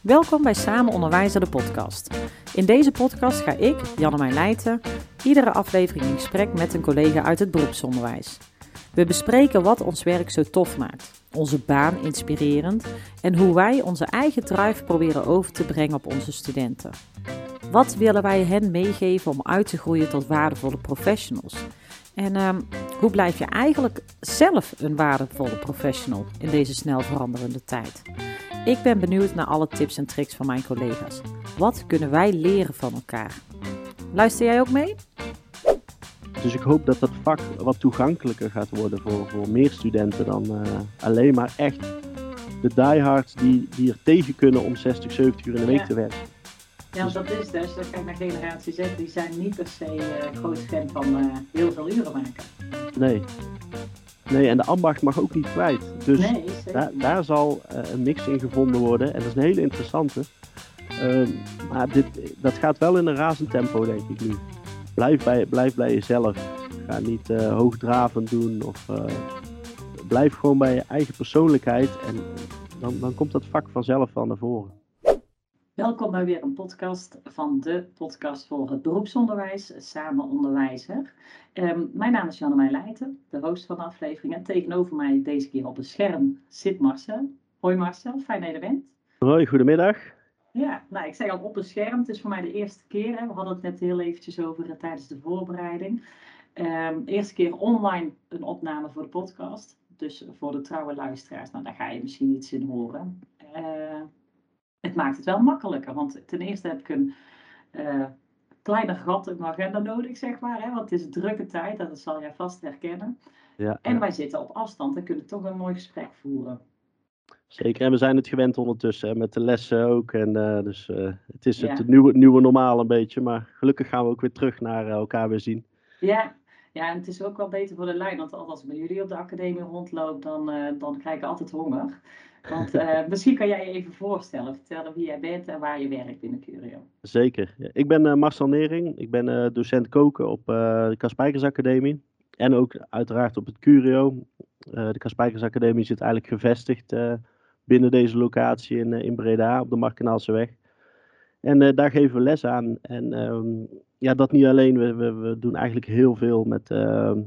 Welkom bij Samen Onderwijzen de podcast. In deze podcast ga ik, Janne Leijten, iedere aflevering in gesprek met een collega uit het beroepsonderwijs. We bespreken wat ons werk zo tof maakt, onze baan inspirerend en hoe wij onze eigen drive proberen over te brengen op onze studenten. Wat willen wij hen meegeven om uit te groeien tot waardevolle professionals? En ehm, hoe blijf je eigenlijk zelf een waardevolle professional in deze snel veranderende tijd? Ik ben benieuwd naar alle tips en tricks van mijn collega's. Wat kunnen wij leren van elkaar? Luister jij ook mee? Dus ik hoop dat dat vak wat toegankelijker gaat worden voor, voor meer studenten dan uh, alleen maar echt de diehards die, die er tegen kunnen om 60, 70 uur in de week te werken. Ja, dat is dus, je kijkt naar generatie Z, die zijn niet per se uh, groot fan van uh, heel veel uren maken. Nee. Nee, en de ambacht mag ook niet kwijt. Dus nee, daar, daar zal uh, een mix in gevonden worden. En dat is een hele interessante. Uh, maar dit, dat gaat wel in een razend tempo, denk ik nu. Blijf bij, blijf bij jezelf. Ga niet uh, hoogdravend doen. Of blijf gewoon bij je eigen persoonlijkheid. En dan, dan komt dat vak vanzelf wel naar voren. Welkom bij weer een podcast van de podcast voor het beroepsonderwijs, Samen Onderwijzer. Um, mijn naam is Janne Leijten, de host van de aflevering. En tegenover mij deze keer op het scherm zit Marcel. Hoi Marcel, fijn dat je er bent. Hoi, goedemiddag. Ja, nou ik zeg al op het scherm. Het is voor mij de eerste keer. Hè. We hadden het net heel eventjes over uh, tijdens de voorbereiding. Um, eerste keer online een opname voor de podcast. Dus voor de trouwe luisteraars, nou daar ga je misschien iets in horen. Uh, het maakt het wel makkelijker. Want ten eerste heb ik een uh, kleiner gat in mijn agenda nodig, zeg maar. Hè? Want het is een drukke tijd, dat zal jij vast herkennen. Ja, en wij zitten op afstand en kunnen toch een mooi gesprek voeren. Zeker, en we zijn het gewend ondertussen, hè, met de lessen ook. En, uh, dus uh, het is het nieuwe, nieuwe normaal een beetje. Maar gelukkig gaan we ook weer terug naar elkaar weer zien. Ja, ja, en het is ook wel beter voor de lijn. Want als ik bij jullie op de academie rondloop, dan, dan krijg ik altijd honger. Want uh, misschien kan jij je even voorstellen, vertellen wie jij bent en waar je werkt binnen Curio. Zeker. Ik ben uh, Marcel Nering. Ik ben docent koken op de Kaspijkers Academie. En ook uiteraard op het Curio. de Kaspijkers Academie zit eigenlijk gevestigd binnen deze locatie in, in Breda op de Markenaalse weg. En daar geven we les aan. En um, ja, dat niet alleen. We, we, doen eigenlijk heel veel met, ehm,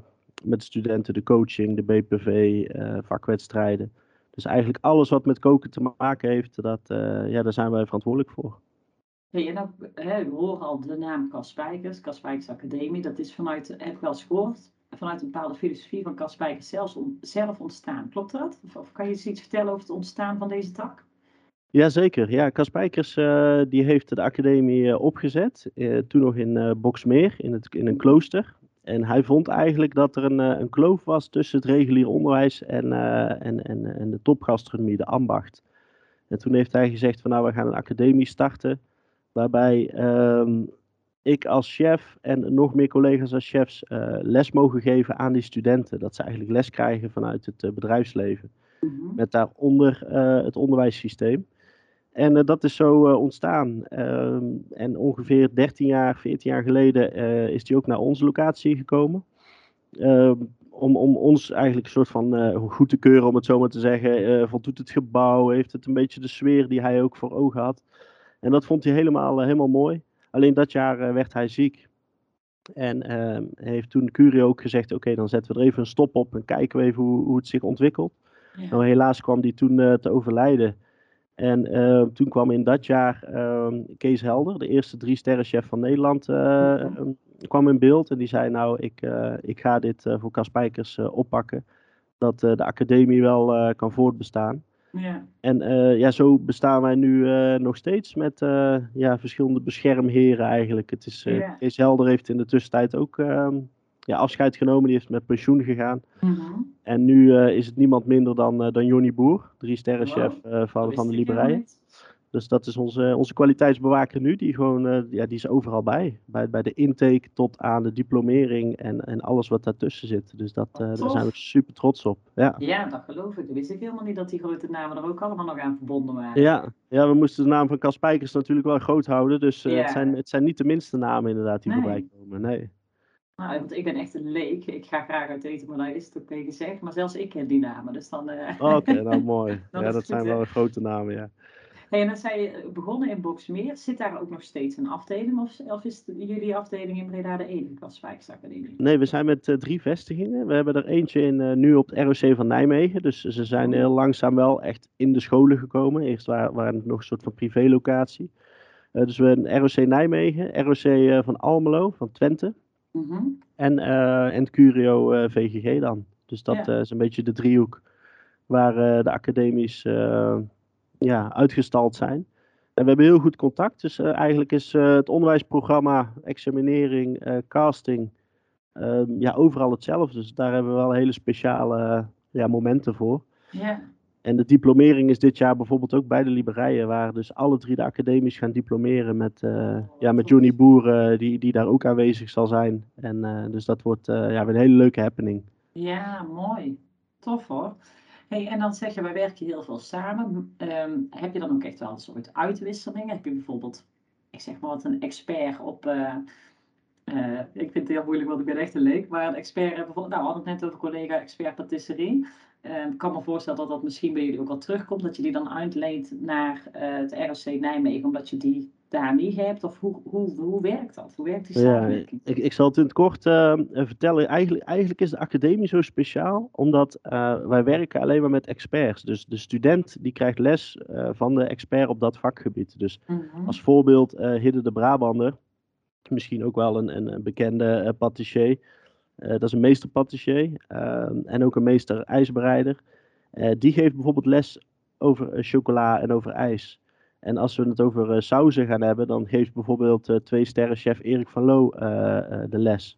met studenten. De coaching, de BPV, vakwedstrijden. Dus eigenlijk alles wat met koken te maken heeft, dat, uh, ja, daar zijn wij verantwoordelijk voor. En dan, hè, we horen al de naam Kaspijkers, Kaspijkers Academie. Dat is vanuit, heb ik wel eens gehoord, vanuit een bepaalde filosofie van Kaspijkers zelfs om, zelf ontstaan. Klopt dat? Of, kan je iets vertellen over het ontstaan van deze tak? Jazeker, ja. Kaspijkers uh, die heeft de academie uh, opgezet, toen nog in Boksmeer, in, het, in een klooster. En hij vond eigenlijk dat er een, eh, een kloof was tussen het reguliere onderwijs en, en, en, en de topgastronomie, de ambacht. En toen heeft hij gezegd van nou, we gaan een academie starten, waarbij um, ik als chef en nog meer collega's als chefs les mogen geven aan die studenten. Dat ze eigenlijk les krijgen vanuit het bedrijfsleven. Mm -hmm. Met daaronder het onderwijssysteem. En uh, dat is zo uh, ontstaan. Uh, en ongeveer 13 jaar, 14 jaar geleden is die ook naar onze locatie gekomen. Ehm, om, om ons eigenlijk een soort van goed te keuren, om het zo maar te zeggen. voldoet het gebouw, heeft het een beetje de sfeer die hij ook voor ogen had. En dat vond hij helemaal, helemaal mooi. Alleen dat jaar werd hij ziek. En ehm, heeft toen Curio ook gezegd: Oké, dan zetten we er even een stop op en kijken we even hoe, hoe het zich ontwikkelt. Ja. Nou, helaas kwam hij toen te overlijden. En uh, toen kwam in dat jaar uh, Kees Helder, de eerste drie sterrenchef van Nederland, uh, kwam in beeld. En die zei nou, ik, eh, ik ga dit voor Kaspijkers oppakken. Dat de academie wel kan voortbestaan. Ja. En ja, zo bestaan wij nu nog steeds met ja, verschillende beschermheren eigenlijk. Het is, ja. Kees Helder heeft in de tussentijd ook ehm, ja, afscheid genomen. Die is met pensioen gegaan. Mm -hmm. En nu uh, is het niemand minder dan, uh, dan Jonny Boer, drie sterrenchef uh, van, van de Liberij. Dus dat is onze, onze kwaliteitsbewaker nu, die, gewoon, ja, die is overal bij. bij. Bij de intake tot aan de diplomering en, en alles wat daartussen zit. Dus dat, daar zijn we super trots op. Ja. ja, dat geloof ik. Dat wist ik helemaal niet dat die grote namen er ook allemaal nog aan verbonden waren. Ja, ja we moesten de naam van Cas Spijkers natuurlijk wel groot houden. Dus ja. het, zijn, het zijn niet de minste namen inderdaad die nee. voorbij komen. Nee. Nou, want ik ben echt een leek. Ik ga graag uit eten, maar daar is het ook tegen gezegd. Maar zelfs ik ken die namen, dus dan... Uh... Oké, okay, nou mooi. ja, dat zijn wel grote namen, ja. Hey, en dan zei je begonnen in Boksmeer. Zit daar ook nog steeds een afdeling? Of, of is jullie afdeling in Breda de enige Kaswijksacademie? Nee, we zijn met uh, drie vestigingen. We hebben er eentje in, uh, nu op het ROC van Nijmegen. Dus ze zijn Oh. heel langzaam wel echt in de scholen gekomen. Eerst waren, waren het nog een soort van privélocatie. Uh, dus we hebben ROC Nijmegen, ROC van Almelo, van Twente. Mhm. En, uh, en het Curio uh, VGG dan. Dus dat Ja. uh, is een beetje de driehoek waar de academies ja, uitgestald zijn. En we hebben heel goed contact. Dus uh, eigenlijk is uh, het onderwijsprogramma, examinering, uh, casting, um, ja, overal hetzelfde. Dus daar hebben we wel hele speciale ja, momenten voor. Ja. En de diplomering is dit jaar bijvoorbeeld ook bij de Liberijen, waar dus alle drie de academies gaan diplomeren met, uh, ja, met Johnny Boer, uh, die, die daar ook aanwezig zal zijn. En uh, dus dat wordt ja, een hele leuke happening. Ja, mooi. Tof hoor. Hey, en dan zeg je, wij werken heel veel samen. Um, heb je dan ook echt wel een soort uitwisselingen? Heb je bijvoorbeeld, ik zeg maar wat, een expert op... Ik vind het heel moeilijk, want ik ben echt een leek. Maar een expert, bijvoorbeeld, nou, we hadden het net over collega expert patisserie. Uh, ik kan me voorstellen dat dat misschien bij jullie ook wel terugkomt. Dat je die dan uitleent naar uh, het ROC Nijmegen, omdat je die daar niet hebt. Of hoe, hoe, hoe werkt dat? Hoe werkt die samenwerking? Ja, ik, ik zal het in het kort uh, vertellen. Eigenlijk, eigenlijk is de academie zo speciaal, omdat uh, wij werken alleen maar met experts. Dus de student die krijgt les uh, van de expert op dat vakgebied. Dus Mhm. als voorbeeld Hidde de Brabander, misschien ook wel een, een, bekende patissier. Uh, dat is een meester patissier uh, en ook een meester ijsbereider. Uh, die geeft bijvoorbeeld les over uh, chocola en over ijs. En als we het over uh, sauzen gaan hebben, dan geeft bijvoorbeeld uh, twee sterren chef Erik van Loo uh, de les.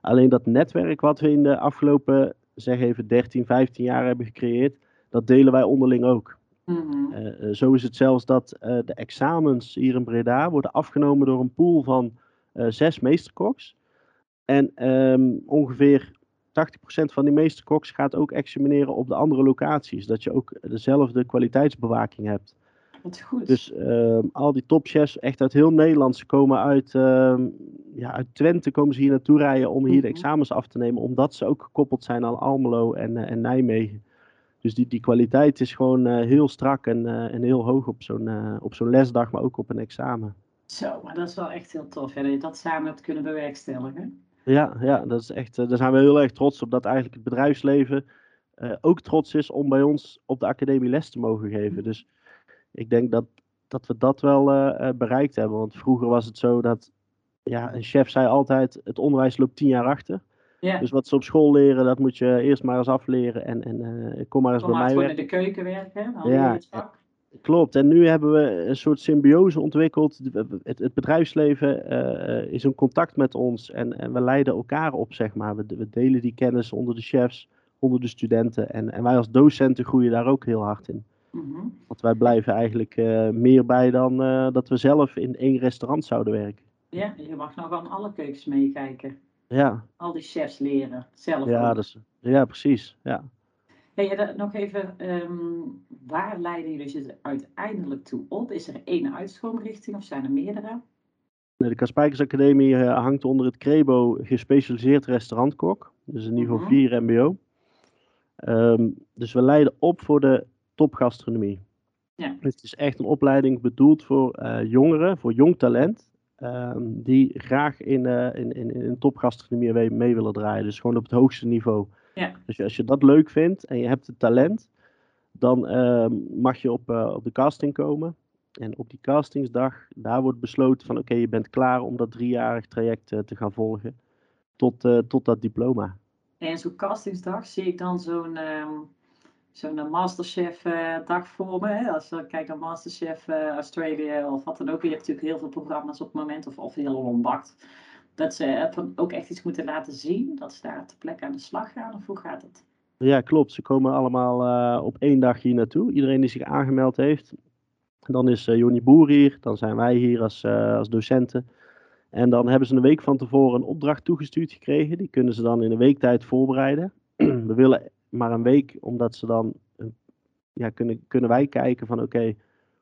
Alleen dat netwerk wat we in de afgelopen, zeg even 13, 15 jaar hebben gecreëerd, dat delen wij onderling ook. Mhm. Zo is het zelfs dat de examens hier in Breda worden afgenomen door een pool van zes meesterkoks. En um, ongeveer 80% van die meesterkoks gaat ook examineren op de andere locaties. Dat je ook dezelfde kwaliteitsbewaking hebt. Wat goed. Dus um, al die topchefs, echt uit heel Nederland, ze komen uit, um, ja, uit Twente komen ze hier naartoe rijden om hier de examens af te nemen. Omdat ze ook gekoppeld zijn aan Almelo en, uh, en Nijmegen. Dus die, die kwaliteit is gewoon uh, heel strak en, uh, en heel hoog op zo'n op zo'n lesdag, maar ook op een examen. Zo, maar dat is wel echt heel tof, hè, dat je dat samen hebt kunnen bewerkstelligen. Ja, ja, dat is echt, daar zijn we heel erg trots op dat eigenlijk het bedrijfsleven uh, ook trots is om bij ons op de academie les te mogen geven. Dus ik denk dat, dat we dat wel uh, bereikt hebben. Want vroeger was het zo dat ja, een chef zei altijd: het onderwijs loopt tien jaar achter. Ja. Dus wat ze op school leren, dat moet je eerst maar eens afleren. En, en uh, kom maar eens Kom bij maar mij gewoon in de keuken werken, dan Ja, ja. het vak. Klopt, en nu hebben we een soort symbiose ontwikkeld. Het, het bedrijfsleven uh, is in contact met ons en, en, we leiden elkaar op, zeg maar. We, we, delen die kennis onder de chefs, onder de studenten. En, en wij als docenten groeien daar ook heel hard in. Mm -hmm. Want wij blijven eigenlijk uh, meer bij dan uh, dat we zelf in één restaurant zouden werken. Ja, je mag nog aan alle keukens meekijken. Ja. Al die chefs leren, zelf Ja, ook. dat is, ja precies. Ja. Hey, nog even, um, waar leiden jullie zich uiteindelijk toe op? Is er één uitstroomrichting of zijn er meerdere? De Kaspijkers Academie uh, hangt onder het CREBO gespecialiseerd restaurantkok. Dus een niveau Mhm. 4 MBO. Um, dus we leiden op voor de topgastronomie. Ja. Het is echt een opleiding bedoeld voor uh, jongeren, voor jong talent. Um, die graag in, uh, in, in, in topgastronomie mee willen draaien. Dus gewoon op het hoogste niveau. Ja. Dus als je dat leuk vindt en je hebt het talent, dan uh, mag je op, uh, op de casting komen. En op die castingsdag, daar wordt besloten van oké, okay, je bent klaar om dat driejarig traject uh, te gaan volgen. Tot, uh, tot dat diploma. En zo'n castingsdag zie ik dan zo'n um, zo'n Masterchef dag voor me. Hè? Als ik kijk naar Masterchef Australië of wat dan ook. Je hebt natuurlijk heel veel programma's op het moment of, of heel lombakt. Dat ze ook echt iets moeten laten zien. Dat ze daar ter plekke aan de slag gaan. Of hoe gaat het? Ja, klopt. Ze komen allemaal uh, op één dag hier naartoe. Iedereen die zich aangemeld heeft. Dan is uh, Jonny Boer hier. Dan zijn wij hier als, uh, als docenten. En dan hebben ze een week van tevoren een opdracht toegestuurd gekregen. Die kunnen ze dan in een week tijd voorbereiden. We willen maar een week, omdat ze dan ja, kunnen, kunnen wij kijken van oké, okay,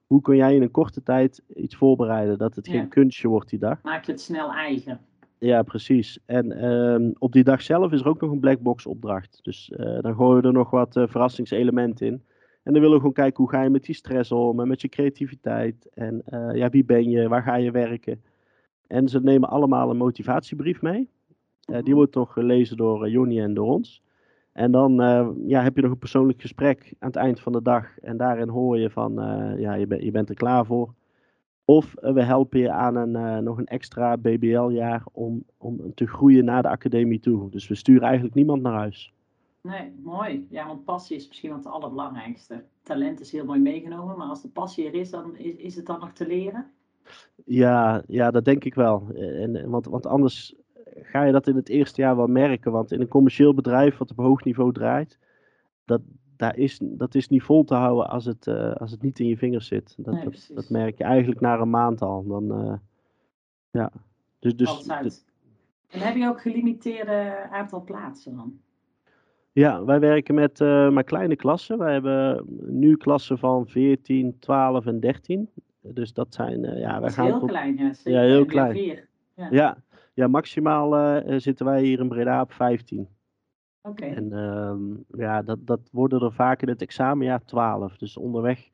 hoe kun jij in een korte tijd iets voorbereiden? Dat het Ja. geen kunstje wordt die dag. Maak je het snel eigen. Ja, precies. En ehm, op die dag zelf is er ook nog een blackbox opdracht. Dus eh, dan gooien we er nog wat eh, verrassingselementen in. En dan willen we gewoon kijken hoe ga je met die stress om en met je creativiteit. En eh, ja, wie ben je, waar ga je werken. En ze nemen allemaal een motivatiebrief mee. Die wordt toch gelezen door Jonny en door ons. En dan ja, heb je nog een persoonlijk gesprek aan het eind van de dag. En daarin hoor je van, ja, je, ben, je bent er klaar voor. Of we helpen je aan een, nog een extra BBL-jaar om, om te groeien naar de academie toe. Dus we sturen eigenlijk niemand naar huis. Nee, mooi. Ja, want passie is misschien wel het allerbelangrijkste. Talent is heel mooi meegenomen, maar als de passie er is, dan is, is het dan nog te leren? Ja, ja dat denk ik wel. En, want, want anders ga je dat in het eerste jaar wel merken. Want in een commercieel bedrijf wat op hoog niveau draait, dat, daar is, dat is niet vol te houden als het, uh, als het niet in je vingers zit. Dat, nee, dat, dat, merk je eigenlijk na een maand al. Dan, uh, ja. Dus, dus, en heb je ook gelimiteerde aantal plaatsen dan? Ja, wij werken met uh, maar kleine klassen. Wij hebben nu klassen van 14, 12 en 13. Dus dat zijn, ja, wij gaan heel tot... klein, ja. ja, heel klein. Ja. ja. Ja, maximaal zitten wij hier in Breda op 15. Okay. En uh, ja, dat, dat worden er vaak in het examenjaar 12. Dus onderweg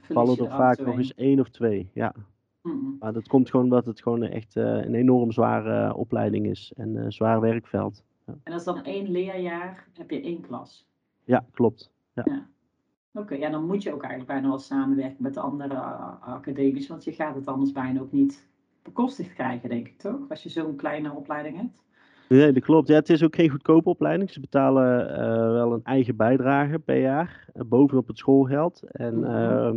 vallen er vaak nog eens één of twee. Ja. Maar dat komt gewoon omdat het gewoon echt een enorm zware opleiding is en een zwaar werkveld. En als dan één leerjaar, heb je één klas. Ja, klopt. Ja. ja. Oké, ja, dan moet je ook eigenlijk bijna wel samenwerken met de andere academies, want je gaat het anders bijna ook niet bekostigd krijgen, denk ik toch? Als je zo'n kleine opleiding hebt. Nee, dat klopt. Ja, het is ook geen goedkope opleiding. Ze betalen uh, wel een eigen bijdrage per jaar, uh, bovenop het schoolgeld. En uh,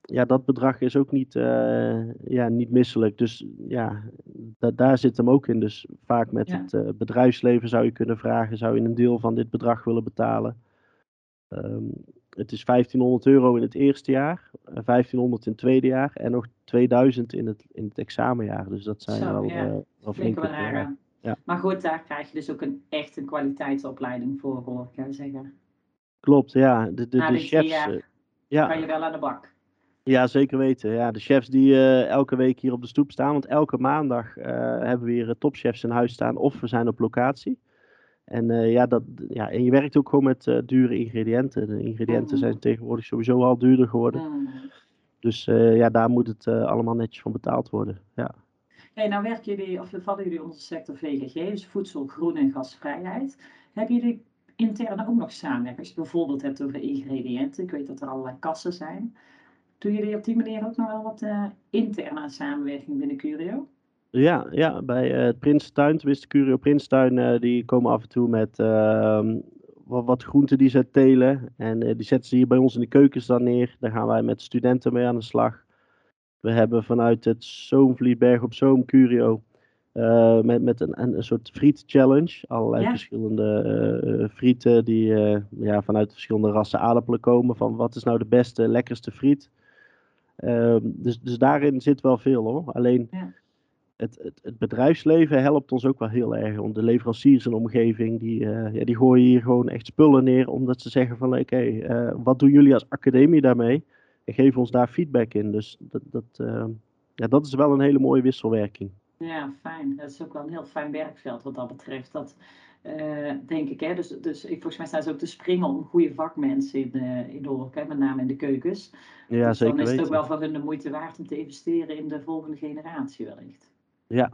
ja, dat bedrag is ook niet, uh, ja, niet misselijk. Dus ja, da daar zit hem ook in. Dus vaak met ja. het bedrijfsleven zou je kunnen vragen: zou je een deel van dit bedrag willen betalen? Um, het is 1500 euro in het eerste jaar, 1500 in het tweede jaar en nog 2000 in het, in het examenjaar. Dus dat zijn Zo, wel, ja. wel flinke ja. Maar goed, daar krijg je dus ook een echt een kwaliteitsopleiding voor, hoor ik zeggen. Klopt, ja. De, de, Na de chefs. Jaar ja. kan je wel aan de bak. Ja, zeker weten. Ja, de chefs die uh, elke week hier op de stoep staan. Want elke maandag uh, hebben we hier topchefs in huis staan of we zijn op locatie. En, uh, ja, dat, ja, en je werkt ook gewoon met dure ingrediënten. De ingrediënten mm. zijn tegenwoordig sowieso al duurder geworden. Mm. Dus ja, daar moet het allemaal netjes van betaald worden. Ja. Hey, nou werken jullie, of vallen jullie onder de sector VGG, dus voedsel, groen en gasvrijheid. Hebben jullie intern ook nog samenwerken? Als je bijvoorbeeld hebt over ingrediënten, ik weet dat er allerlei kassen zijn. Doen jullie op die manier ook nog wel wat uh, interne samenwerking binnen Curio? Ja, ja bij uh, het Prinstuin, tenminste Curio Prinstuin, uh, die komen af en toe met uh, wat, wat, groenten die ze telen. En die zetten ze hier bij ons in de keukens dan neer. Daar gaan wij met studenten mee aan de slag. We hebben vanuit het Zoomvlietberg op Zoom Curio met, met een, een, soort friet challenge. Allerlei ja. verschillende frieten die ja, vanuit verschillende rassen aardappelen komen. Van wat is nou de beste, lekkerste friet. Um, dus, dus daarin zit wel veel hoor. Alleen ja. het, het, het, bedrijfsleven helpt ons ook wel heel erg. Om de leveranciers en omgeving, die, ja, die gooien hier gewoon echt spullen neer. Omdat ze zeggen van oké, okay, wat doen jullie als academie daarmee? Geven ons daar feedback in. Dus dat, dat, uh, ja, dat is wel een hele mooie wisselwerking. Ja, fijn. Dat is ook wel een heel fijn werkveld wat dat betreft. Dat, uh, denk ik. Hè? Dus, dus volgens mij staan ze ook te springen om goede vakmensen in, uh, in de hè? met name in de keukens. Ja, dus zeker dan is het weten. ook wel voor hun de moeite waard om te investeren in de volgende generatie wellicht. Ja.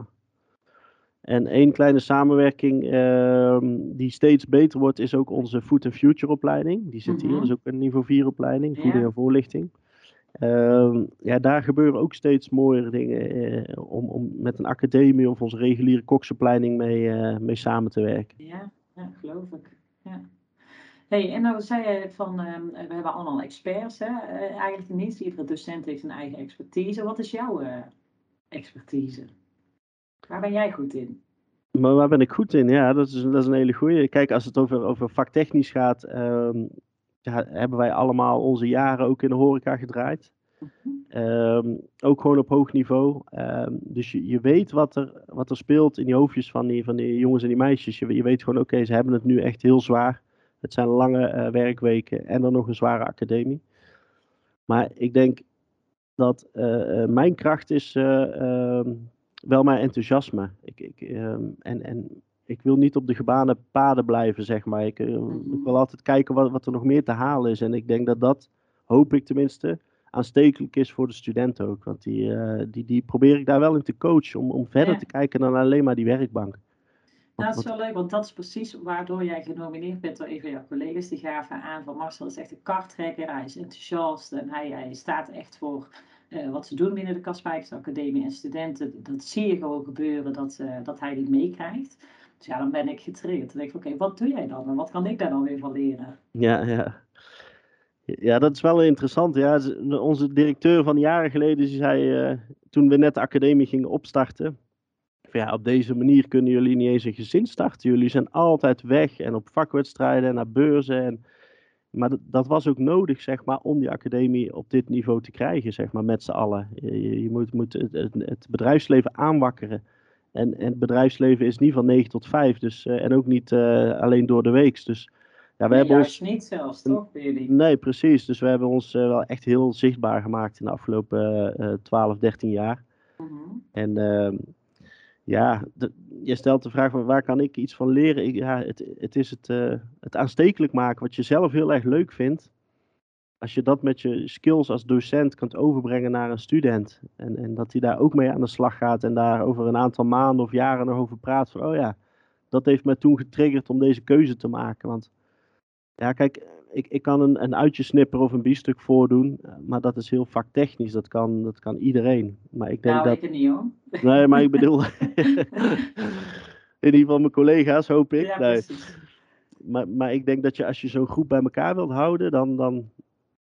En één kleine samenwerking uh, die steeds beter wordt, is ook onze Food and Future opleiding. Die zit mm -hmm. hier, dat is ook een niveau 4 opleiding, voeding ja. en voorlichting. Uh, ja, daar gebeuren ook steeds mooiere dingen eh, om, om met een academie of onze reguliere koksopleiding mee, uh, mee samen te werken. Ja, ja geloof ik. Ja. Hey, en nou zei je van, uh, we hebben allemaal experts. Hè? Uh, eigenlijk niet iedere docent heeft een eigen expertise. Wat is jouw expertise? Waar ben jij goed in? Maar waar ben ik goed in? Ja, dat is, dat is een hele goede. Kijk, als het over, over vaktechnisch gaat, um, ja, hebben wij allemaal onze jaren ook in de horeca gedraaid. Um, ook gewoon op hoog niveau. Um, dus je, je weet wat er, wat er speelt in die hoofdjes van die, van die jongens en die meisjes. Je, je weet gewoon, oké, okay, ze hebben het nu echt heel zwaar. Het zijn lange uh, werkweken en dan nog een zware academie. Maar ik denk dat uh, uh, mijn kracht is um, wel mijn enthousiasme. Ik, ik, en, en ik wil niet op de gebaande paden blijven, zeg maar. Ik, uh, Mhm. ik wil altijd kijken wat, wat er nog meer te halen is. En ik denk dat dat, hoop ik tenminste, aanstekelijk is voor de studenten ook. Want die, eh, die, die probeer ik daar wel in te coachen, om, om verder Ja. te kijken dan alleen maar die werkbank. Want- dat is wel leuk, want dat is precies waardoor jij genomineerd bent door een van jouw collega's. Die gaven aan van Marcel is echt een karttrekker, hij is enthousiast en hij, hij staat echt voor eh, wat ze doen binnen de Kaspijkers Academie en studenten. Dat zie je gewoon gebeuren, dat, eh, dat hij die meekrijgt. Dus ja, dan ben ik getriggerd. Dan denk ik, oké, wat doe jij dan en wat kan ik daar dan weer van leren? Ja, ja. Ja, dat is wel interessant. Ja, onze directeur van jaren geleden die zei, eh, toen we net de academie gingen opstarten, van ja, op deze manier kunnen jullie niet eens een gezin starten. Jullie zijn altijd weg en op vakwedstrijden en naar beurzen. En, maar dat, was ook nodig, zeg maar, om die academie op dit niveau te krijgen, zeg maar, met z'n allen. Je, moet, moet het, het bedrijfsleven aanwakkeren. En, en het bedrijfsleven is niet van 9 tot 5, dus, eh, en ook niet eh, alleen door de week. Dus ja, we Nee, hebben ons... niet zelfs, toch, bij jullie? Nee, precies. Dus we hebben ons eh, wel echt heel zichtbaar gemaakt in de afgelopen eh, 12, 13 jaar. Mhm. En ehm, ja, de- je stelt de vraag van waar kan ik iets van leren? Ik, ja, het, het is het, het aanstekelijk maken wat je zelf heel erg leuk vindt. Als je dat met je skills als docent kunt overbrengen naar een student. En, en dat hij daar ook mee aan de slag gaat en daar over een aantal maanden of jaren nog over praat. Van oh ja, dat heeft mij toen getriggerd om deze keuze te maken. Want ja, kijk, ik, ik kan een, een uitjesnipper of een biefstuk voordoen. eh, Maar dat is heel vaktechnisch. Dat kan, dat kan iedereen. Maar ik denk Nou, dat. ik het niet hoor. Nee, maar ik bedoel. in ieder geval mijn collega's, hoop ik. Ja, Nee. Maar, maar ik denk dat je als je zo'n groep bij elkaar wilt houden, dan, dan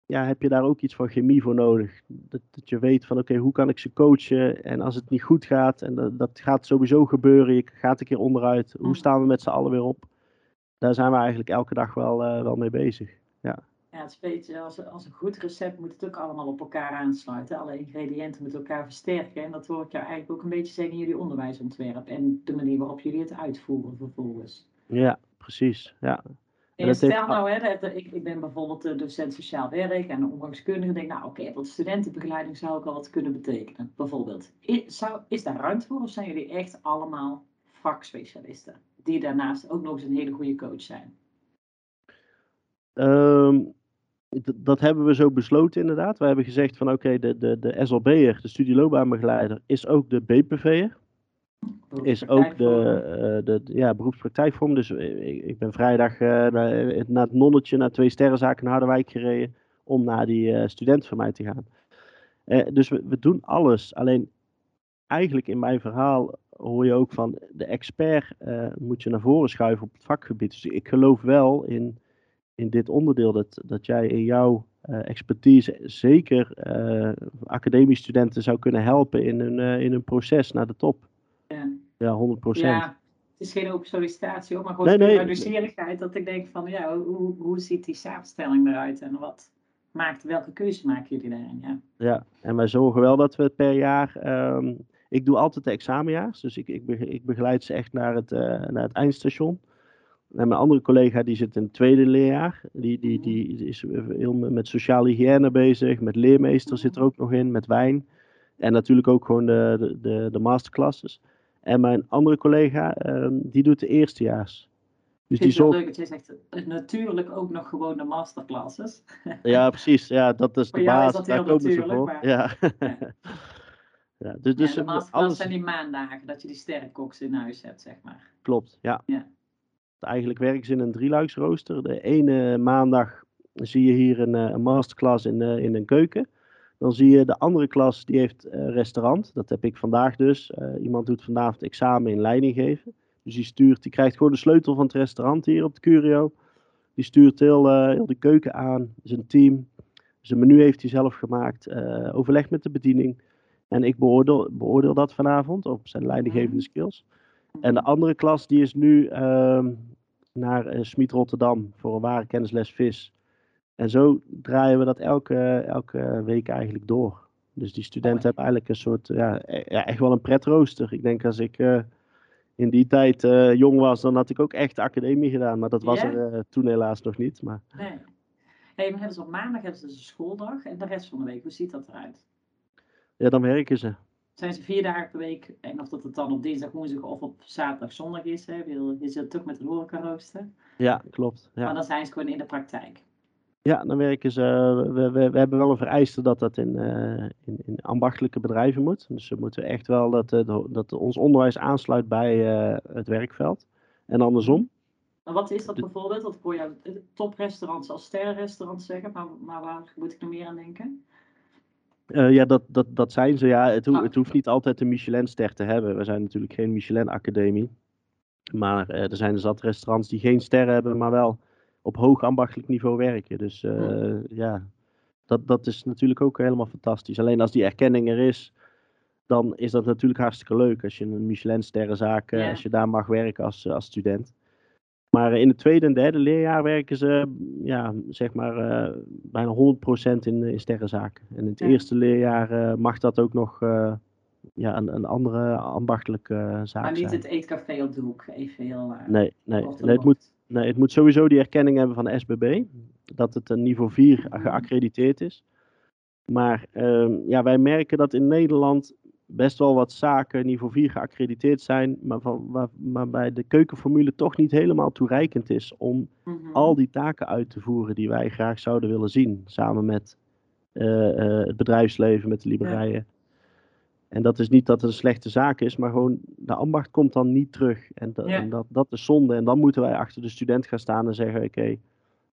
ja, heb je daar ook iets van chemie voor nodig. Dat, dat je weet van oké, hoe kan ik ze coachen? En als het niet goed gaat, en dat, dat gaat sowieso gebeuren, je gaat een keer onderuit. Hoe Mhm. staan we met z'n allen weer op? Daar zijn we eigenlijk elke dag wel, eh, wel mee bezig. Ja, het is een beetje als, als een goed recept moet het ook allemaal op elkaar aansluiten. Alle ingrediënten moeten elkaar versterken. En dat hoor ik jou eigenlijk ook een beetje zeggen in jullie onderwijsontwerp. En de manier waarop jullie het uitvoeren vervolgens. Ja, precies. Ja. Heeft stel nou, hè, dat, ik, ik ben bijvoorbeeld de docent sociaal werk en omgangskundige. denk nou oké, wat studentenbegeleiding zou ook al wat kunnen betekenen. Bijvoorbeeld. Is, zou, is daar ruimte voor of zijn jullie echt allemaal vakspecialisten? Die daarnaast ook nog eens een hele goede coach zijn. Ehm, dat hebben we zo besloten inderdaad. We hebben gezegd van oké, de, de, de SLB'er, de studieloopbaanbegeleider, is ook de BPV'er. Is ook de, eh, de, de- ja, beroepspraktijkvorm. Dus eh, ik, ik ben vrijdag eh, naar, naar het nonnetje, naar twee sterrenzaken in Harderwijk gereden. Om naar die student van mij te gaan. Dus we, we doen alles. Alleen eigenlijk in mijn verhaal hoor je ook van de expert moet je naar voren schuiven op het vakgebied. Dus ik geloof wel in, in dit onderdeel dat, dat jij in jouw expertise zeker academische studenten zou kunnen helpen in hun, in hun proces naar de top. Ja. Ja, 100 procent. Ja, het is geen open sollicitatie hoor, maar gewoon Nee, nee, nieuwsgierigheid. Dat ik denk van, ja, hoe, hoe ziet die samenstelling eruit en wat maakt, welke keuze maken jullie daarin? Ja. Ja, en wij zorgen wel dat we per jaar. ehm, ik doe altijd de examenjaars, dus ik, ik, ik begeleid ze echt naar het, eh, naar het eindstation. En mijn andere collega die zit in het tweede leerjaar. Die, die, die is heel met sociale hygiëne bezig, met leermeester zit er ook nog in, met wijn. En natuurlijk ook gewoon de, de, de, de masterclasses. En mijn andere collega, ehm, die doet de eerstejaars. Dus die wel zorgt. leuk dat jij zegt, natuurlijk ook nog gewoon de masterclasses. Ja, precies. Ja, dat is de is dat Daar komen ze voor. maar- Ja. Ja. ja, dus dus ja, de masterclass alles zijn die maandagen dat je die sterrenkoks in huis hebt, zeg maar. klopt. Ja. Ja. Eigenlijk werken ze in een drieluiksrooster. De ene maandag zie je hier een, eh, een masterclass in, eh, in een keuken. Dan zie je de andere klas, die heeft eh restaurant. Dat heb ik vandaag dus. Eh, iemand doet vanavond examen in leiding geven. Dus die stuurt, die krijgt gewoon de sleutel van het restaurant hier op de Curio. Die stuurt heel, eh, heel de keuken aan, zijn team. Zijn menu heeft hij zelf gemaakt. eh overleg met de bediening. En ik beoordeel, beoordeel dat vanavond op zijn leidinggevende skills. En de andere klas die is nu ehm, naar Smit Rotterdam voor een ware kennisles vis. En zo draaien we dat elke, elke week eigenlijk door. Dus die studenten hebben eigenlijk een soort, ja, e- ja, echt wel een pretrooster. Ik denk als ik eh, in die tijd eh, jong was, dan had ik ook echt academie gedaan. Maar dat was Ja? er eh, toen helaas nog niet. Maar Nee. Maar hebben ze op maandag hebben ze dus een schooldag en de rest van de week, hoe ziet dat eruit? ja, dan werken ze. zijn ze vier dagen per week. En of dat het dan op dinsdag, woensdag of op zaterdag, zondag is. Hè. Je zit ook met horeca rooster. Ja, klopt. Ja. Maar dan zijn ze gewoon in de praktijk. Ja, dan werken ze. We, we, we hebben wel een vereiste dat dat in, uh, in, in, ambachtelijke bedrijven moet. Dus we moeten echt wel dat, uh, dat ons onderwijs aansluit bij uh, het werkveld. En andersom. Maar wat is dat bijvoorbeeld? Dat hoor je toprestaurants als sterrenrestaurants zeggen, maar, maar waar moet ik nog meer aan denken? Uh, ja, dat, dat, dat zijn ze. Ja, het, ho oh. het hoeft niet altijd een Michelin-ster te hebben. We zijn natuurlijk geen Michelin-academie. Maar er zijn zat restaurants die geen sterren hebben, maar wel op hoog ambachtelijk niveau werken. Dus uh, oh. ja, dat, dat is natuurlijk ook helemaal fantastisch. Alleen als die erkenning er is, dan is dat natuurlijk hartstikke leuk. Als je een Michelin-sterrenzaak, yeah. als je daar mag werken als, als student. Maar in het tweede en derde leerjaar werken ze ja, zeg maar, uh, bijna 100% in, in sterrenzaken. En in het ja. eerste leerjaar uh, mag dat ook nog uh, ja, een, een andere ambachtelijke zaak Maar niet zijn. het eetcafé op de hoek, even heel... nee, nee, nee, het moet, nee, het moet sowieso die erkenning hebben van de SBB. Dat het een niveau 4 geaccrediteerd is. Maar ehm, ja, wij merken dat in Nederland best wel wat zaken niveau 4 geaccrediteerd zijn, maar van, waar, waarbij de keukenformule toch niet helemaal toereikend is om mm -hmm. al die taken uit te voeren die wij graag zouden willen zien, samen met uh, uh, het bedrijfsleven, met de liberijen. En dat is niet dat het een slechte zaak is, maar gewoon de ambacht komt dan niet terug. En, dat, ja. en dat, dat is zonde. En dan moeten wij achter de student gaan staan en zeggen: Oké, okay,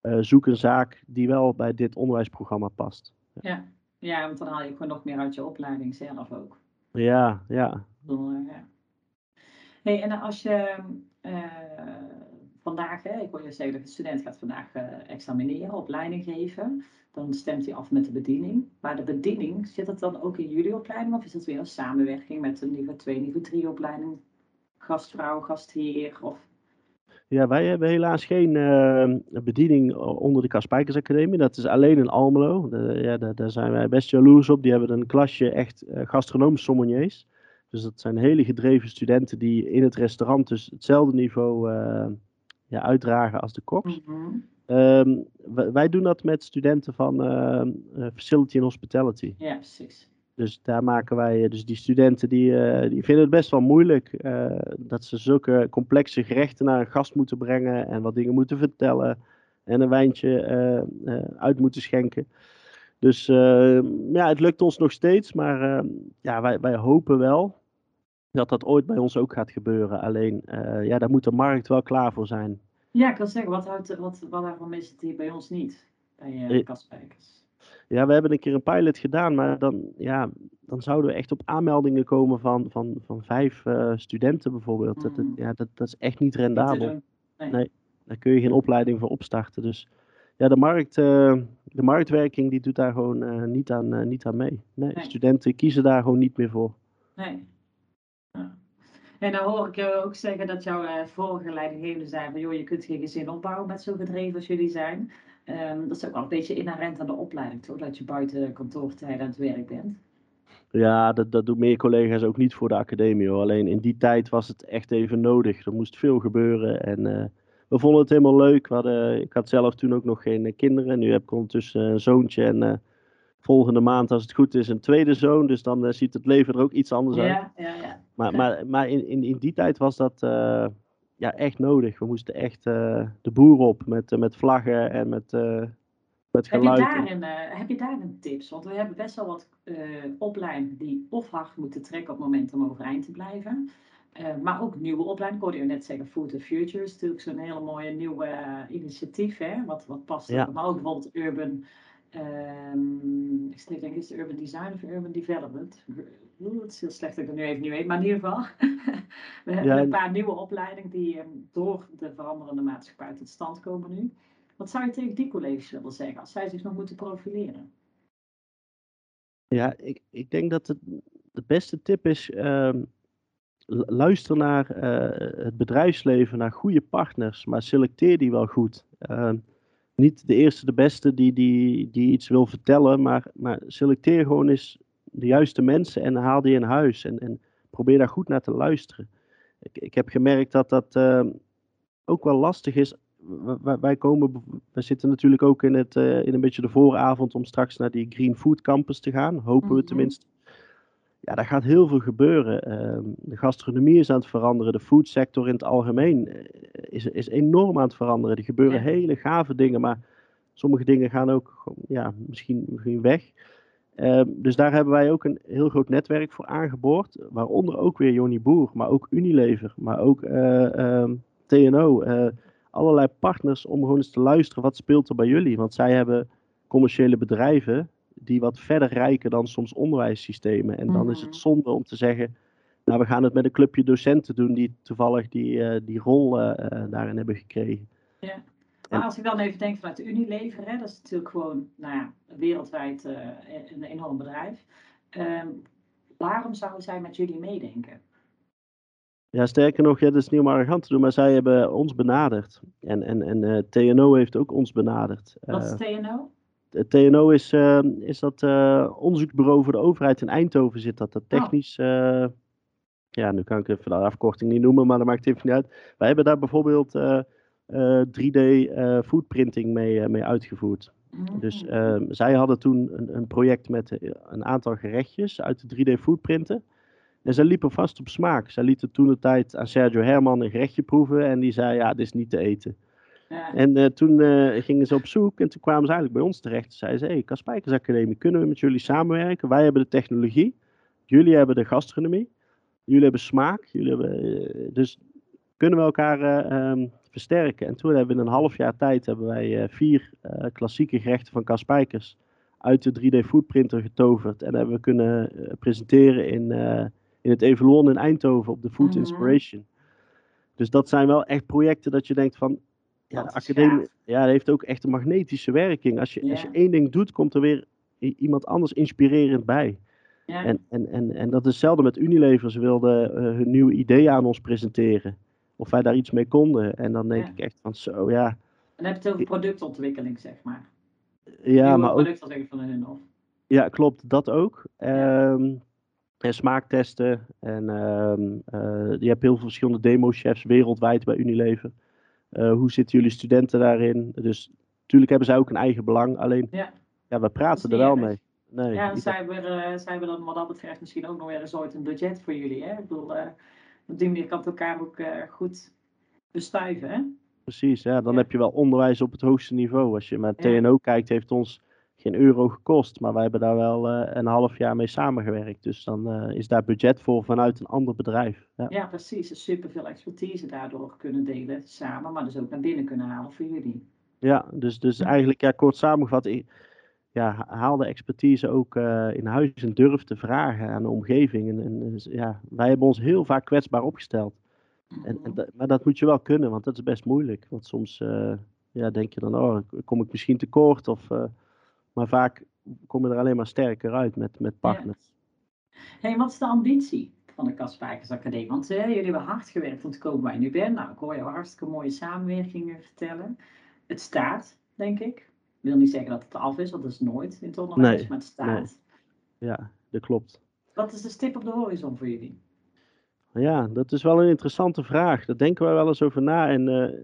uh, zoek een zaak die wel bij dit onderwijsprogramma past. Ja. ja, want dan haal je gewoon nog meer uit je opleiding zelf ook. Ja, ja. ja. Hey, en als je uh, vandaag, hè, ik hoor je zeggen dat de student gaat vandaag uh, examineren, opleiding geven, dan stemt hij af met de bediening. Maar de bediening, zit dat dan ook in jullie opleiding of is dat weer een samenwerking met een niveau 2, niveau 3 opleiding? Gastvrouw, gastheer of... Ja, wij hebben helaas geen uh, bediening onder de Kaspijkers Academie. Dat is alleen in Almelo. Ja, daar, zijn wij best jaloers op. Die hebben een klasje echt uh, gastronoom sommeliers. Dus dat zijn hele gedreven studenten die in het restaurant dus hetzelfde niveau ja, uitdragen als de koks. Mm -hmm. um, wij, doen dat met studenten van Facility and Hospitality. Ja, precies. Dus daar maken wij, dus die studenten die, uh, die vinden het best wel moeilijk uh, dat ze zulke complexe gerechten naar een gast moeten brengen en wat dingen moeten vertellen en een wijntje uit moeten schenken. Dus ja, het lukt ons nog steeds, maar ja, wij, wij hopen wel dat dat ooit bij ons ook gaat gebeuren. Alleen, ja, daar moet de markt wel klaar voor zijn. Ja, ik kan zeggen, wat, houdt, wat, wat daarvan het hier bij ons niet, bij uh, Kaspijkers? Ja, we hebben een keer een pilot gedaan, maar dan, ja, dan zouden we echt op aanmeldingen komen van, van, van vijf uh, studenten bijvoorbeeld. Mm. Dat, dat, ja, dat, dat is echt niet rendabel. Nee. nee. daar kun je geen opleiding voor opstarten. Dus ja, de, markt, uh, de marktwerking die doet daar gewoon niet, aan, niet aan mee. Nee, nee, studenten kiezen daar gewoon niet meer voor. Nee. En dan hoor ik je ook zeggen dat jouw vorige leidinggevende zei van joh, je kunt geen gezin opbouwen met zo gedreven als jullie zijn. Um, dat is ook wel een beetje inherent aan de opleiding, toch? Dat je buiten kantoortijden aan het werk bent. Ja, dat, dat doen meer collega's ook niet voor de academie hoor. Alleen in die tijd was het echt even nodig. Er moest veel gebeuren en uh, we vonden het helemaal leuk. We hadden, ik had zelf toen ook nog geen kinderen. Nu heb ik ondertussen een zoontje en uh, volgende maand, als het goed is, een tweede zoon. Dus dan uh, ziet het leven er ook iets anders ja, uit. Ja, ja. Maar, maar, maar in, in, in die tijd was dat ja, echt nodig. We moesten echt uh, de boer op met, uh, met vlaggen en met, met geluid. Heb je, daar een, heb je daar een tips? Want we hebben best wel wat opleidingen die of hard moeten trekken op het moment om overeind te blijven. maar ook nieuwe opleidingen. Ik hoorde je net zeggen, Food the Future is natuurlijk zo'n hele mooie nieuwe initiatief. Hè? Wat, wat past ja. Maar ook bijvoorbeeld Urban... Um, ik denk, is het Urban Design of Urban Development? Het is heel slecht dat ik het nu even niet weet, maar in ieder geval. we hebben ja, een paar nieuwe opleidingen die um, door de veranderende maatschappij tot stand komen nu. Wat zou je tegen die colleges willen zeggen als zij zich nog moeten profileren? Ja, ik, ik denk dat het, de beste tip is. Um, luister naar uh, het bedrijfsleven, naar goede partners, maar selecteer die wel goed. Uh, niet de eerste, de beste die, die, die iets wil vertellen, maar, maar selecteer gewoon eens de juiste mensen en haal die in huis. En, en probeer daar goed naar te luisteren. Ik, ik heb gemerkt dat dat uh, ook wel lastig is. Wij, wij, komen, we zitten natuurlijk ook in, het, uh, in een beetje de vooravond om straks naar die Green Food Campus te gaan. Hopen we tenminste. ja, daar gaat heel veel gebeuren. Ehm, de gastronomie is aan het veranderen. De foodsector in het algemeen eh, is, is enorm aan het veranderen. Er gebeuren Ja. hele gave dingen, maar sommige dingen gaan ook ja, misschien, misschien weg. Ehm, dus daar hebben wij ook een heel groot netwerk voor aangeboord. Waaronder ook weer Jonny Boer, maar ook Unilever, maar ook eh, ehm, TNO. eh, allerlei partners om gewoon eens te luisteren wat speelt er bij jullie. Want zij hebben commerciële bedrijven die wat verder reiken dan soms onderwijssystemen. En dan is Mhm. het zonde om te zeggen, nou we gaan het met een clubje docenten doen die toevallig die, eh, die rol daarin hebben gekregen. Ja. En- Maar als ik dan even denk vanuit de Unilever, hè, dat is natuurlijk gewoon nou ja, wereldwijd eh, een enorm bedrijf. Ehm, waarom zouden zij met jullie meedenken? Ja, sterker nog, ja, dat is niet om arrogant te doen, maar zij hebben ons benaderd. En, en, en eh, TNO heeft ook ons benaderd. Wat is Eh, TNO? TNO is, is dat onderzoeksbureau voor de overheid in Eindhoven zit dat. Dat technisch, eh, ja, nu kan ik even de afkorting niet noemen, maar dat maakt even niet uit. Wij hebben daar bijvoorbeeld 3D eh, foodprinting mee, eh, mee uitgevoerd. Dus Mhm. ehm, zij hadden toen een, een project met eh, een aantal gerechtjes uit de 3D foodprinten. En zij liepen vast op smaak. Zij lieten toen de tijd aan Sergio Herman een gerechtje proeven en die zei, ja, dit is niet te eten. Ja. En eh, toen eh, gingen ze op zoek en toen kwamen ze eigenlijk bij ons terecht. Zeiden ze, hey, Kaspijkers Academie, kunnen we met jullie samenwerken? Wij hebben de technologie, jullie hebben de gastronomie, jullie hebben smaak, jullie hebben, eh, dus kunnen we elkaar eh, ehm, versterken? En toen hebben we in een half jaar tijd hebben wij eh, vier eh, klassieke gerechten van Kaspijkers uit de 3D foodprinter getoverd en hebben we kunnen eh, presenteren in, in het Evalon in Eindhoven op de Food Mhm. Inspiration. Dus dat zijn wel echt projecten dat je denkt van, ja, de academie ja, dat heeft ook echt een magnetische werking. Als je, als je één ding doet, komt er weer iemand anders inspirerend bij. Ja. En, en, en, en dat is hetzelfde met Unilever. Ze wilden hun nieuwe idee aan ons presenteren. Of wij daar iets mee konden. En dan denk Ja. ik echt van zo, ja. En dan heb je het over productontwikkeling, zeg maar. Ja, Nieuwe maar ook, van hun, of? ja, klopt, dat ook. Ja. Ehm, en smaaktesten. En ehm, eh, je hebt heel veel verschillende demo-chefs wereldwijd bij Unilever. Eh, hoe zitten jullie studenten daarin? Dus natuurlijk hebben zij ook een eigen belang. Alleen, Ja. ja, we praten er wel mee. Nee, Ja, niet zij hebben, eh, zij hebben dan wat dat betreft misschien ook nog wel eens ooit een budget voor jullie. Hè? Ik bedoel, eh, op die manier kan het elkaar ook eh, goed bestuiven. Hè? Precies, ja, dan Ja. heb je wel onderwijs op het hoogste niveau. Als je naar. TNO kijkt, heeft ons geen euro gekost, maar wij hebben daar wel eh, een half jaar mee samengewerkt. Dus dan eh, is daar budget voor vanuit een ander bedrijf. Ja, Ja, precies. Dus superveel expertise daardoor kunnen delen samen, maar dus ook naar binnen kunnen halen voor jullie. ja dus, dus eigenlijk, ja, kort samengevat, ja, ha- haal de expertise ook eh, in huis en durf te vragen aan de omgeving. En, en dus, ja, wij hebben ons heel vaak kwetsbaar opgesteld. En, en, dat- maar dat moet je wel kunnen, want dat is best moeilijk. Want soms eh, ja, denk je dan, oh, kom ik misschien tekort? Of, eh, maar vaak kom je er alleen maar sterker uit met, met partners. Hey, wat is de ambitie van de Kaspijkers Academie? Want jullie hebben hard gewerkt om te komen waar je nu bent. Nou, ik hoor jou hartstikke mooie samenwerkingen vertellen. Het staat, denk ik. Ik wil niet zeggen dat het af is, want dat is nooit in het onderwijs, Nee, maar het staat. Ja, dat klopt. Wat is de stip op de horizon voor jullie? Ja, dat is wel een interessante vraag. Daar denken wij wel eens over na. En eh,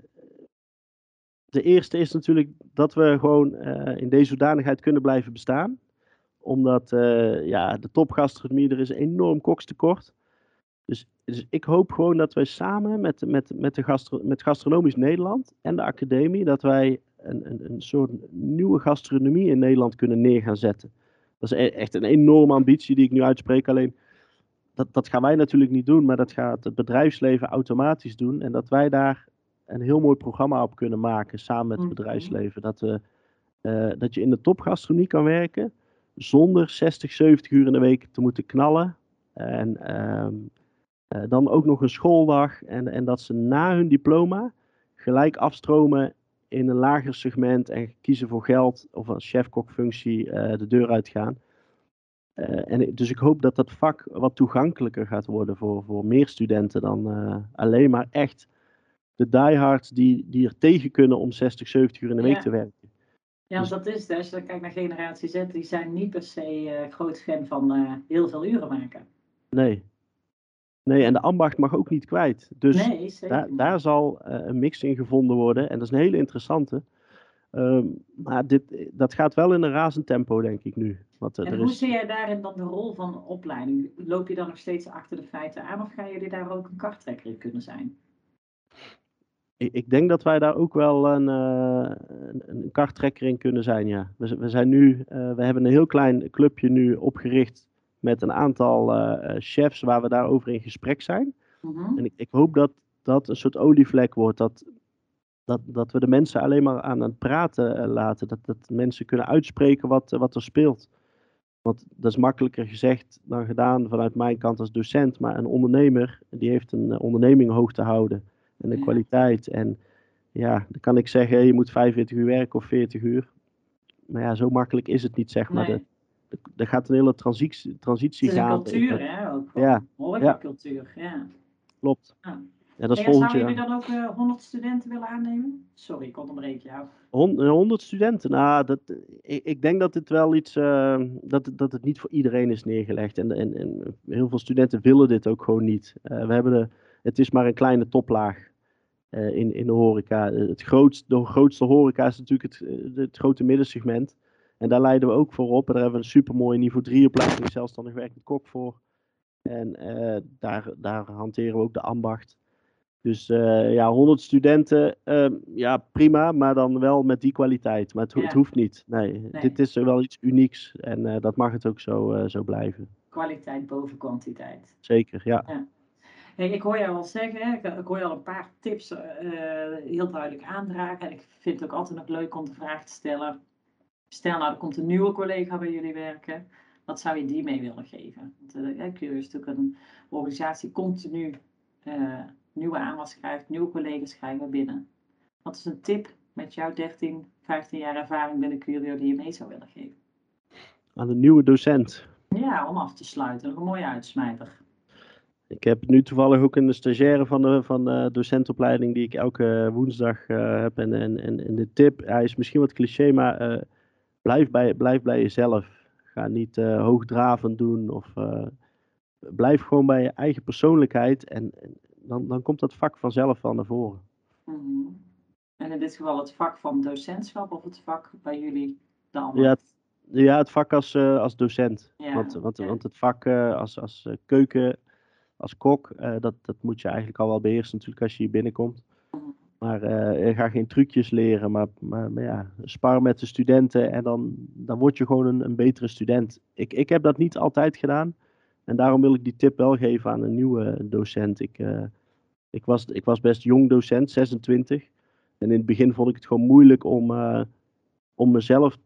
de eerste is natuurlijk dat we gewoon eh, in deze hoedanigheid kunnen blijven bestaan. Omdat eh, ja, de topgastronomie, er is een enorm kokstekort. Dus, dus ik hoop gewoon dat wij samen met, met, met, de gastro met Gastronomisch Nederland en de academie, dat wij een, een, een soort nieuwe gastronomie in Nederland kunnen neer gaan zetten. Dat is e- echt een enorme ambitie die ik nu uitspreek. Alleen dat, dat gaan wij natuurlijk niet doen, maar dat gaat het bedrijfsleven automatisch doen. En dat wij daar een heel mooi programma op kunnen maken samen met het Mhm. bedrijfsleven. Dat, we, eh, dat je in de topgastronomie kan werken zonder 60, 70 uur in de week te moeten knallen. En ehm, eh, dan ook nog een schooldag. En, en dat ze na hun diploma gelijk afstromen in een lager segment en kiezen voor geld of een chefkokfunctie eh de deur uitgaan. Eh, en dus ik hoop dat dat vak wat toegankelijker gaat worden voor, voor meer studenten dan eh, alleen maar echt de diehards die, die er tegen kunnen om 60, 70 uur in de week te werken. Ja, Dus- dat is het. Als je dan kijkt naar generatie Z, die zijn niet per se groot fan van heel veel uren maken. Nee. Nee, en de ambacht mag ook niet kwijt. Dus nee, daar, daar zal eh, een mix in gevonden worden. En dat is een hele interessante. Ehm, maar dit, dat gaat wel in een razend tempo, denk ik nu. Want, en hoe zie jij daarin dan de rol van opleiding? Loop je dan nog steeds achter de feiten aan of gaan jullie daar ook een karttrekker in kunnen zijn? Ik, ik denk dat wij daar ook wel een, uh, een, een karttrekker in kunnen zijn, ja. We, we zijn nu, uh, we hebben een heel klein clubje nu opgericht met een aantal uh, chefs waar we daarover in gesprek zijn. Mm En ik, ik, hoop dat dat een soort olievlek wordt, dat, dat, dat we de mensen alleen maar aan het praten laten, dat, dat mensen kunnen uitspreken wat, wat er speelt. Want dat is makkelijker gezegd dan gedaan vanuit mijn kant als docent. Maar een ondernemer, die heeft een eh, onderneming hoog te houden. En de kwaliteit. En ja, dan kan ik zeggen, je moet 45 uur werken of 40 uur. Maar ja, zo makkelijk is het niet, zeg maar. Nee. Er gaat een hele transitie, transitie gaan. Het is een cultuur, hè? Ook ja. ja. cultuur, ja. Klopt. Ja. Ja, dat is en volgend Zouden jullie dan ook uh, eh, 100 studenten willen aannemen? Sorry, ik onderbreek jou. 100 studenten? Nou, dat, ik, ik denk dat het wel iets, uh, dat, dat het niet voor iedereen is neergelegd. En, en, en heel veel studenten willen dit ook gewoon niet. Uh, we hebben de, het is maar een kleine toplaag in, in de horeca. Het grootste, de grootste horeca is natuurlijk het, het grote middensegment. En daar leiden we ook voor op. En daar hebben we een supermooie niveau 3 opleiding, zelfstandig werkend kok voor. En daar, daar hanteren we ook de ambacht. Dus uh, ja, 100 studenten, uh, ja prima, maar dan wel met die kwaliteit. Maar het, het hoeft niet. Nee, dit is wel iets unieks en uh, dat mag het ook zo, eh, zo blijven. Kwaliteit boven kwantiteit. Zeker, ja. ja. Hey, ik hoor jou al zeggen, ik, ik hoor je al een paar tips heel duidelijk aandragen. En ik vind het ook altijd nog leuk om de vraag te stellen. Stel nou, er komt een nieuwe collega bij jullie werken. Wat zou je die mee willen geven? Want uh, is natuurlijk een organisatie continu nieuwe aanwas schrijft, nieuwe collega's krijgen binnen. Wat is een tip met jouw 13, 15 jaar ervaring binnen Curio die je mee zou willen geven? Aan de nieuwe docent. Ja, om af te sluiten. Een mooie uitsmijter. Ik heb nu toevallig ook een stagiaire van de, van de docentopleiding die ik elke woensdag uh, heb. En, en, en, de tip, hij is misschien wat cliché, maar uh, blijf, bij, blijf bij jezelf. Ga niet uh, hoogdravend doen of blijf gewoon bij je eigen persoonlijkheid en, dan, dan komt dat vak vanzelf wel naar voren. Mm En in dit geval het vak van docentschap of het vak bij jullie dan? Ja, het, ja, het vak als, uh, als docent. Ja, want, want, want het vak als, als keuken, als kok, dat, dat moet je eigenlijk al wel beheersen natuurlijk als je hier binnenkomt. Maar je gaat geen trucjes leren, maar, maar, maar, ja, spar met de studenten en dan, dan word je gewoon een, een betere student. Ik, ik heb dat niet altijd gedaan. En daarom wil ik die tip wel geven aan een nieuwe docent. Ik, ik was, ik was best jong docent, 26. En in het begin vond ik het gewoon moeilijk om, uh, om mezelf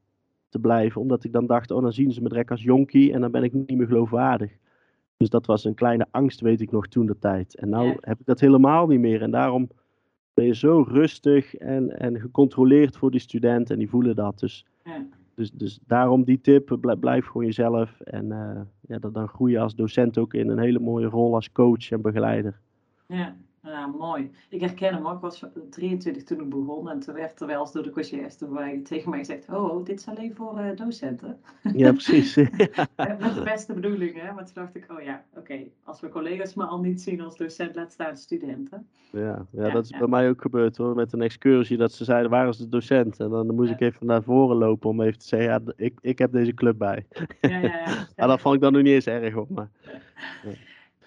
te blijven. Omdat ik dan dacht, oh dan zien ze me direct als jonkie en dan ben ik niet meer geloofwaardig. Dus dat was een kleine angst, weet ik nog toen de tijd. En nu heb ik dat helemaal niet meer. En daarom ben je zo rustig en, en gecontroleerd voor die studenten en die voelen dat. Dus, ja. dus, dus daarom die tip, blijf, gewoon jezelf. En uh, ja, dan groei je als docent ook in een hele mooie rol als coach en begeleider. Ja, ja, mooi. Ik herken hem ook. Ik was 23 toen ik begon. En toen werd terwijl door de conciërge tegen mij gezegd... Oh, oh, dit is alleen voor uh, docenten. Ja, precies. Met de beste bedoelingen. Maar toen dacht ik, oh ja, oké. Als we collega's me al niet zien als docent, laat staan studenten. Ja, ja, dat is bij mij ook gebeurd hoor. Met een excursie dat ze zeiden, waar is de docent? En dan moest ik even naar voren lopen om even te zeggen... Ja, ik, ik heb deze club bij. Ja, ja, ja. ja. dat vond ik dan nog niet eens erg op. Maar,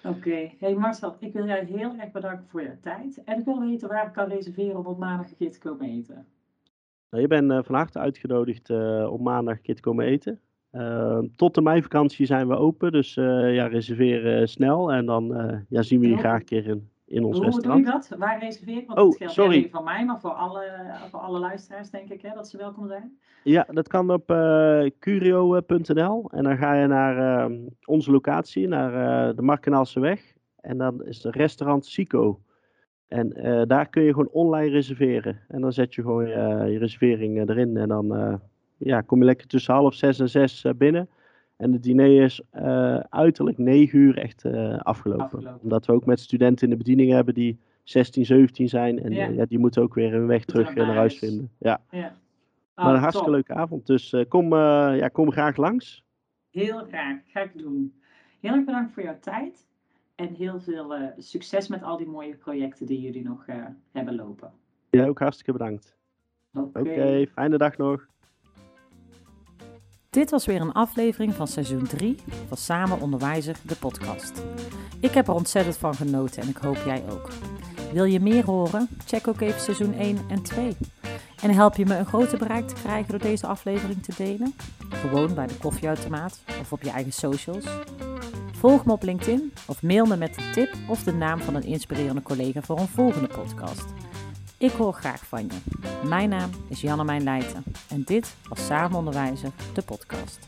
Oké, hey Marcel, ik wil jou heel erg bedanken voor je tijd. En ik wil weten waar ik kan reserveren om op maandag een keer te komen eten. Nou, je bent uh, van harte uitgenodigd uh, om maandag een keer te komen eten. Uh, tot de meivakantie zijn we open, dus ja, reserveer snel en dan ja, zien we je graag een keer in, in ons Hoe restaurant. Hoe doe je dat? Waar reserveer ik? Want oh, het geldt sorry. niet van mij, maar voor alle, voor alle luisteraars denk ik hè, dat ze welkom zijn. Ja, dat kan op uh, curio.nl en dan ga je naar uh, onze locatie, naar uh, de Markenaalse weg. En dan is het restaurant Sico. En daar kun je gewoon online reserveren. En dan zet je gewoon je reservering erin en dan ja, kom je lekker tussen half zes en zes binnen. En het diner is uh, uiterlijk 9 uur echt uh, afgelopen. Omdat we ook met studenten in de bediening hebben die 16, 17 zijn. En ja. Uh, ja die moeten ook weer hun weg terug naar huis vinden. Ja. ja. Oh, maar een hartstikke leuke avond. Dus kom, ja, kom graag langs. Heel graag. Ga ik doen. Heel erg bedankt voor jouw tijd. En heel veel succes met al die mooie projecten die jullie nog hebben lopen. Ja, ook hartstikke bedankt. Oké, fijne dag nog. Dit was weer een aflevering van seizoen 3 van Samen Onderwijzer, de podcast. Ik heb er ontzettend van genoten en ik hoop jij ook. Wil je meer horen? Check ook even seizoen 1 en 2. En help je me een groter bereik te krijgen door deze aflevering te delen? Gewoon bij de koffieautomaat of op je eigen socials. Volg me op LinkedIn of mail me met een tip of de naam van een inspirerende collega voor een volgende podcast. Ik hoor graag van je. Mijn naam is Jannemijn Leijten en dit was Samen Onderwijzen, de podcast.